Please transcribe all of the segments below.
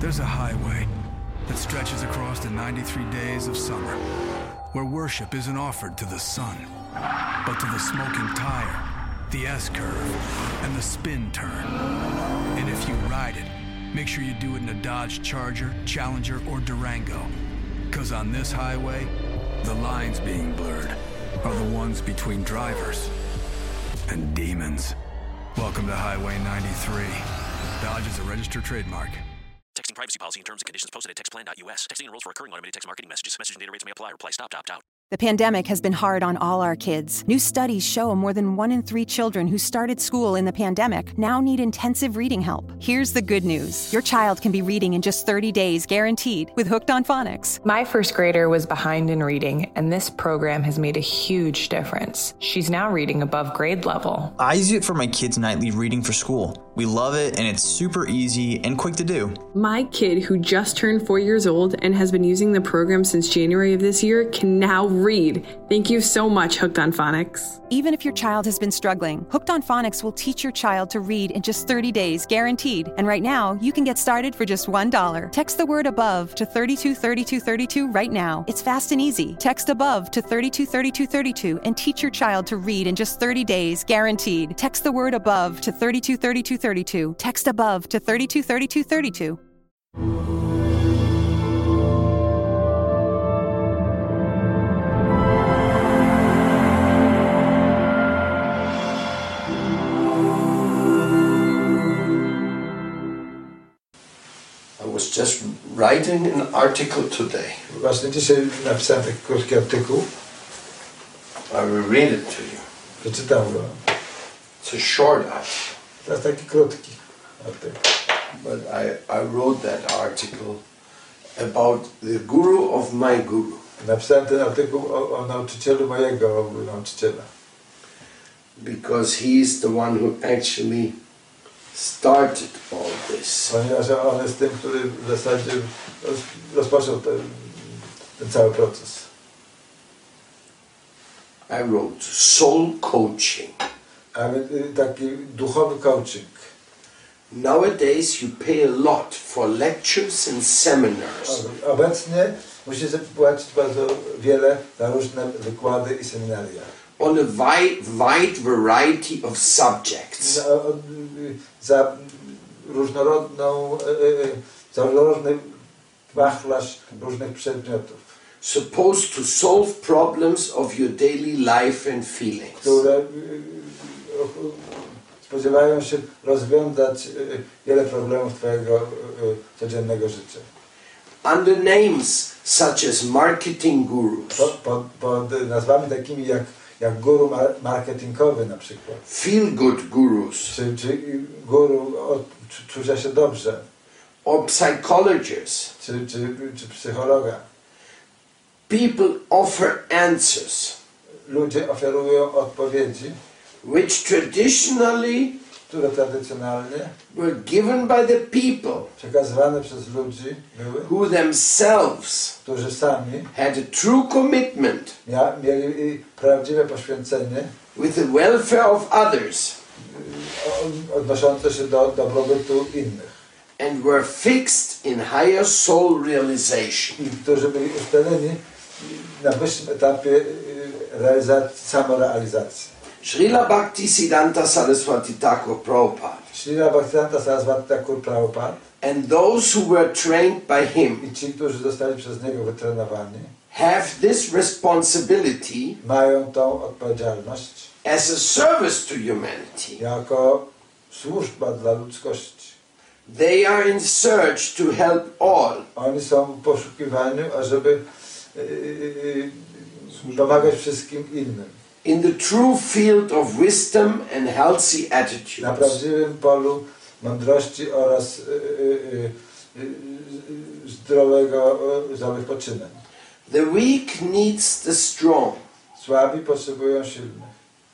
There's a highway that stretches across the 93 days of summer, where worship isn't offered to the sun, but to the smoking tire, the S curve, and the spin turn. And if you ride it, make sure you do it in a Dodge Charger, Challenger, or Durango. Because on this highway, the lines being blurred are the ones between drivers and demons. Welcome to Highway 93. Dodge is a registered trademark. Privacy policy and terms and conditions posted at textplan.us. Texting enrolls for recurring automated text marketing messages. Message and data rates may apply. Reply stop, opt out. The pandemic has been hard on all our kids. New studies show more than one in three children who started school in the pandemic now need intensive reading help. Here's the good news your child can be reading in just 30 days, guaranteed, with Hooked on Phonics. My first grader was behind in reading, and this program has made a huge difference. She's now reading above grade level. I use it for my kids' nightly reading for school. We love it, and it's super easy and quick to do. My kid, who just turned four years old and has been using the program since January of this year, can now read. Thank you so much, Hooked on Phonics. Even if your child has been struggling, Hooked on Phonics will teach your child to read in just 30 days, guaranteed. And right now, you can get started for just $1. Text the word above to 323232 right now. It's fast and easy. Text above to 323232 and teach your child to read in just 30 days, guaranteed. Text the word above to 323232. Text above to 323232. Was just writing an article today. Właśnie dzisiaj napisałem taki krótki artykuł. I will read it to you. Przeczytam go. It's a short article, To jest taki krótki artykuł. but I, I wrote that article about the guru of my guru. Napisałem ten artykuł o, o nauczycielu mojego nauczyciela. because he's the one who actually started all this. Ponieważ on jest tym, który w zasadzie roz, rozpoczął ten, ten cały proces. I wrote soul coaching. A y, eh, taki duchowy coaching. Nowadays, you pay a lot for lectures and seminars. Obecnie musi zapłacić bardzo wiele za różne wykłady i seminaria. On a wide, wide variety of subjects. Za, y, za różnorodną, y, y, za różnorodny wachlarz różnych przedmiotów. supposed to solve problems of your daily life and feelings. które spodziewają się rozwiązać wiele problemów Twojego codziennego życia. Under names such as marketing gurus, Pod, pod, pod nazwami takimi jak, jak guru mar- marketingowy na przykład, feel good gurus, czy, czy guru od czu- czucia się dobrze, or psychologists, czy, czy, czy psychologa. people offer answers. Ludzie oferują odpowiedzi, which traditionally które tradycjonalnie were given by the people przekazywane przez ludzi były, who themselves którzy sami had a true commitment mia, mieli prawdziwe poświęcenie with the welfare of others odnoszące się do dobrobytu innych and were fixed in higher soul realization. i którzy byli ustaleni na wyższym etapie y, realizacji, samorealizacji. Srila Bhakti Siddhanta Saraswati Thakur Prabhupada Ślina Bhaktivedanta Saraswati Thakur Prabhupada and those who were trained by him i ci, którzy zostali przez niego wytrenowani, have this responsibility mają tą odpowiedzialność as a service to humanity. jako służba dla ludzkości. They are in search to help all Oni są w poszukiwaniu, ażeby y, y, y, pomagać wszystkim innym. In the true field of wisdom and healthy Na prawdziwym polu mądrości oraz y, y, y, zdrowego, zdrowych poczynań. The weak needs the strong, Słabi potrzebują silnych,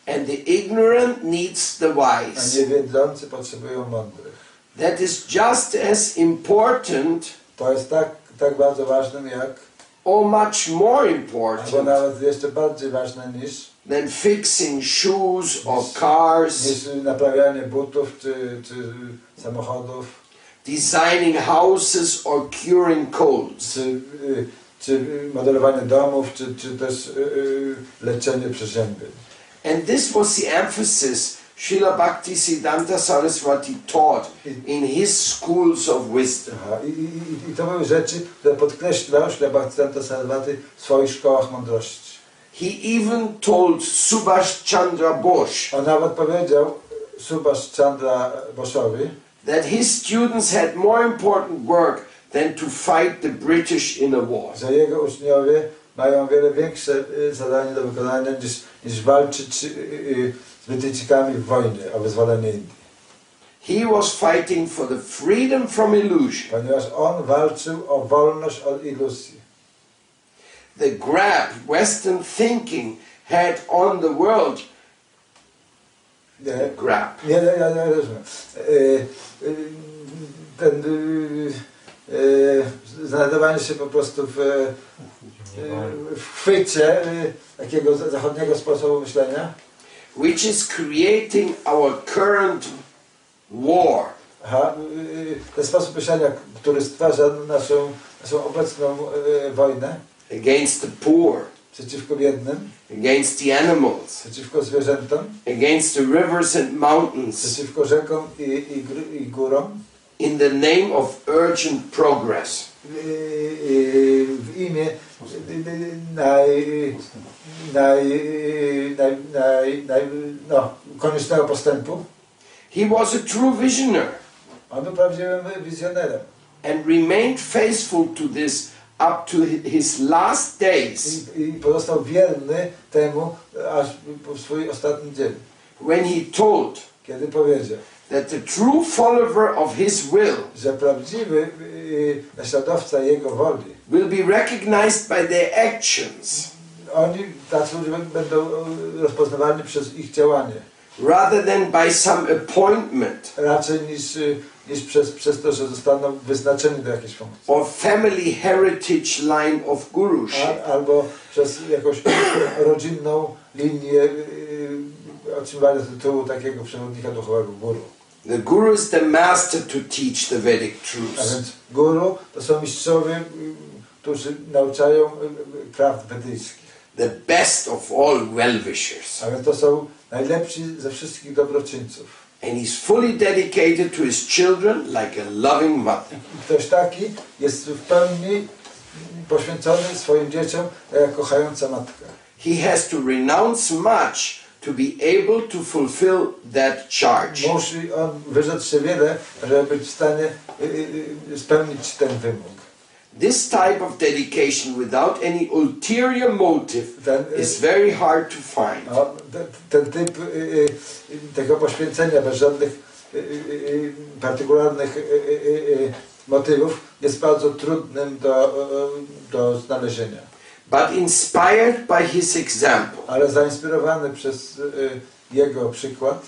and the ignorant needs the a wise. niewiedzący potrzebują mądrych. That is just as important To jest tak, tak bardzo ważne jak, or much more albo important nawet jeszcze bardziej ważne niż, than fixing shoes or cars, niż naprawianie butów czy, czy samochodów, designing houses or curing colds. czy, y, czy modelowanie domów, czy, czy też y, y, leczenie przeziębień. And this was the emphasis Srila Bhaktisiddhanta Saraswati taught in his schools of wisdom. Aha, i, i, I to były rzeczy, które podkreślał Śla Bhaktisiddhanta Saraswati w swoich szkołach mądrości. He even told Subhash Chandra Bose On nawet powiedział Subhash Chandra Bosowi, that his students had more important work than to fight the British in a war. że jego uczniowie mają wiele większe zadanie do wykonania niż, niż walczyć z Brytyjczykami w wojnie o wyzwolenie Indii. He was fighting for the freedom from illusion, Ponieważ on walczył o wolność od iluzji. The grab Western thinking had on the world. Nie, Grab. nie, nie, nie, nie rozumiem. Ten y, y, znajdowanie się po prostu w, y, w chwycie takiego za- zachodniego sposobu myślenia, which is creating our current war. Aha, ten sposób myślenia, który stwarza naszą, naszą obecną wojnę against the poor, przeciwko biednym, against the animals, przeciwko zwierzętom, against the rivers and mountains, przeciwko rzekom i, i, i górom, in the name of urgent progress. w imię y, y, naj, naj, naj, naj, naj, no, koniecznego postępu. He was a true visionary On był prawdziwym wizjonerem. And remained faithful to this up to his last days. I, i pozostał wierny temu aż po swój ostatni dzień, when he told kiedy powiedział, that the true follower of his will że prawdziwy y, naśladowca jego woli, will be recognized by their actions. oni, tacy ludzie będą y, rozpoznawani przez ich działanie, rather than by some appointment raczej niż, y, niż przez, przez to, że zostaną wyznaczeni do jakiejś funkcji. or family heritage line of guruship. A, albo przez jakąś rodzinną linię y, otrzymywania tytułu takiego przewodnika duchowego guru. The guru is the master to teach the Vedic A truths. więc guru to są mistrzowie, y, którzy nauczają y, y, prawd wedyjskich. The best of all well-wishers. A więc to są najlepsi ze wszystkich dobroczyńców. And he's fully dedicated to his children like a loving mother. Ktoś taki jest w pełni poświęcony swoim dzieciom jak kochająca matka. He has to renounce much to be able to fulfill that charge. Musi on wyrzec się wiele, żeby być w stanie y, y, y, spełnić ten wymóg. This type of dedication without any ulterior motive Then, uh, is very hard to find. No, ten, ten typ y, y, tego poświęcenia bez żadnych y, partykularnych motywów jest bardzo trudnym do, do znalezienia. But inspired by his example Ale zainspirowany przez jego przykład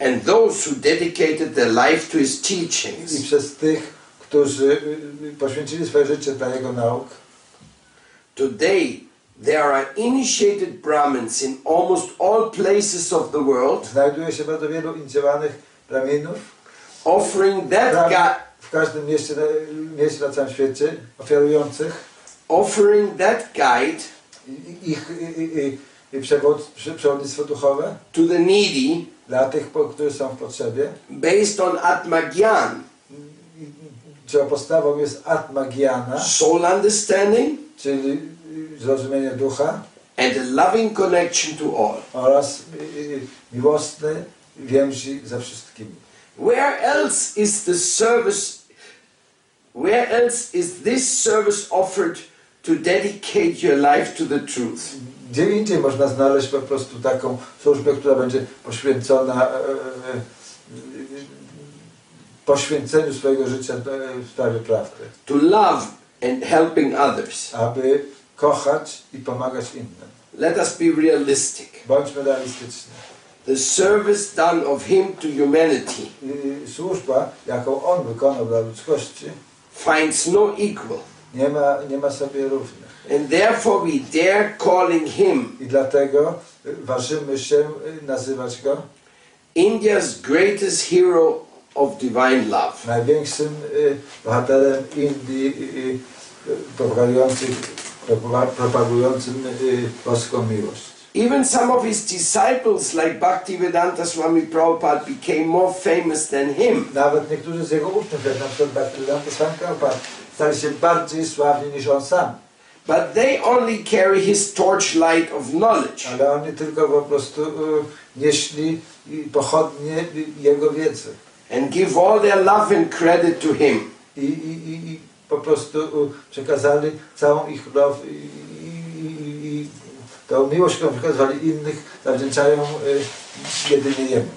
and those who dedicated their life to his i teachings, przez tych, którzy y, y, poświęcili swoje życie dla jego nauk, today there are initiated Brahmins in almost all places of the world znajduje się bardzo wielu inicjowanych plemienów offering that guy, w każdym mieście, mieście na całym świecie, ofiarujących. offering that guide ich i, i, i przewod, prze- przewodnictwo duchowe to the needy dla tych, którzy są w potrzebie. based on Atmagyan, Czego podstawą jest atmagiana, soul understanding, czyli zrozumienie ducha and a loving connection to all. oraz y, y, miłosne więzi ze wszystkimi. Where else is the service? Where else is this service offered to dedicate your life to the truth? Gdzie indziej można znaleźć po prostu taką służbę, która będzie poświęcona e, e, e, poświęceniu swojego życia do- w sprawie prawdy, To love and helping others. aby kochać i pomagać innym. Let us be realistic. Bądźmy realistyczni. The service done of Him to humanity I służba, jaką on wykonał dla ludzkości, finds no equal, nie ma, nie ma sobie równych. and therefore we dare calling Him I dlatego ważymy się y, nazywać go India's greatest hero of divine love. największym y, bohaterem Indii y, y, propagującym, propa- propagującym boską miłość. Even some of his disciples, like Bhaktivedanta Swami Prabhupada, became more famous than him. Nawet niektórzy z jego uczniów, jak na przykład Bhaktivedanta Swami Prabhupada, stali się bardziej sławni niż on sam. But they only carry his torchlight of knowledge. Ale oni tylko po prostu nieśli pochodnie jego wiedzy. And give all their love and credit to him. I, i, i, po prostu przekazali całą ich love i, tą miłość, którą przekazywali innych, zawdzięczają y, jedynie Jemu.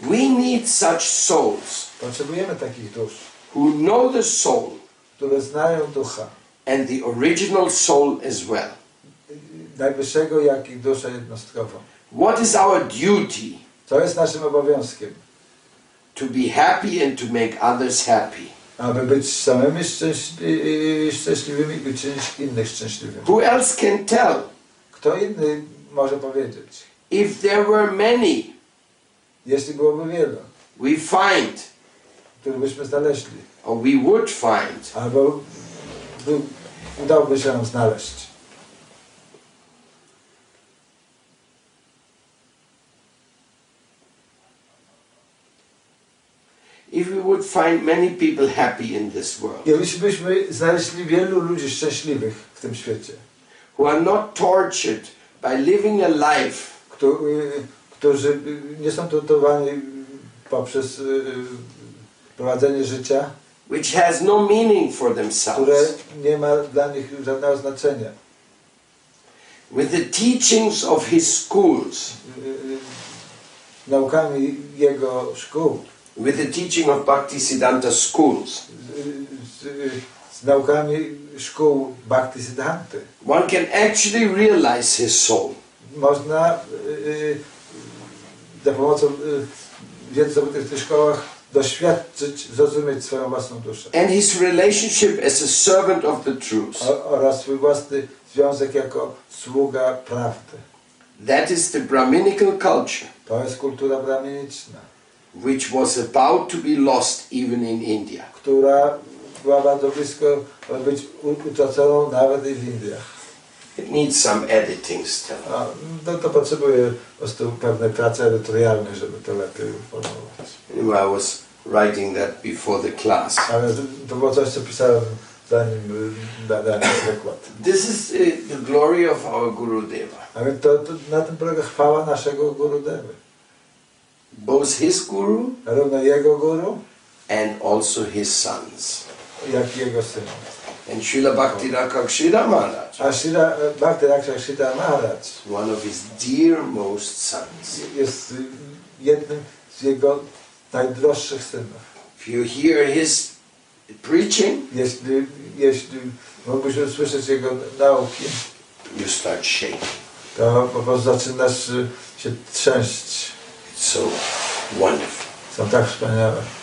We need such souls Potrzebujemy takich dusz, who know the soul które znają ducha, and the original soul as well. najwyższego, jak i duszę jednostkową. What is our duty? Co jest naszym obowiązkiem? To be happy and to make others happy. Aby być samymi szczęśli, y, szczęśliwymi i czynić innych szczęśliwymi. Who else can tell? Kto inny może powiedzieć? If there were many, Jeśli byłoby wielu, we find, których byśmy znaleźli, or we would find, albo by, udałoby się nam znaleźć. If we would find many people happy in this world, Jeśli byśmy znaleźli wielu ludzi szczęśliwych w tym świecie, who are not tortured by living a life y, którzy nie są torturowani poprzez y, y, prowadzenie życia, which has no meaning for które themselves, nie ma dla nich żadnego znaczenia. with the teachings of his schools, Naukami jego szkół, with the teaching of Bhaktisiddhanta schools, z, z, z naukami szkół Bhakti Siddhanty. one can actually realize his soul. Można y, y, za pomocą y, wiedzy w tych szkołach doświadczyć, zrozumieć swoją własną duszę and his relationship as a servant of the truth. o, oraz swój własny związek jako sługa prawdy. That is the Brahminical culture, To jest kultura brahminiczna, which was about to be lost even in India. która była bardzo blisko być utraconą nawet i w Indiach. It needs some editing still. A, no to potrzebuje po prostu pewnej pracy edytorialnej, żeby to lepiej uformułować. Anyway, I was writing that before the class. Ale to było coś, co pisałem zanim y, da- dałem przykład. This is uh, the glory of our Guru Deva. A więc to, to, na tym polega chwała naszego Guru Devy. Both his Guru Zarówno jego Guru, and also his sons. jak jego synów. And Srila Bhakti Rakshira Maharaj, A Shira, Bhakti Raksha Shita Maharaj one of his dearmost sons. jest y, jednym z jego najdroższych synów. If you hear his preaching, Jeśli, jeśli mógłbyś usłyszeć jego nauki, you start shaking. to po prostu zaczynasz y, się trzęść. so wonderful. Sometimes spend hours.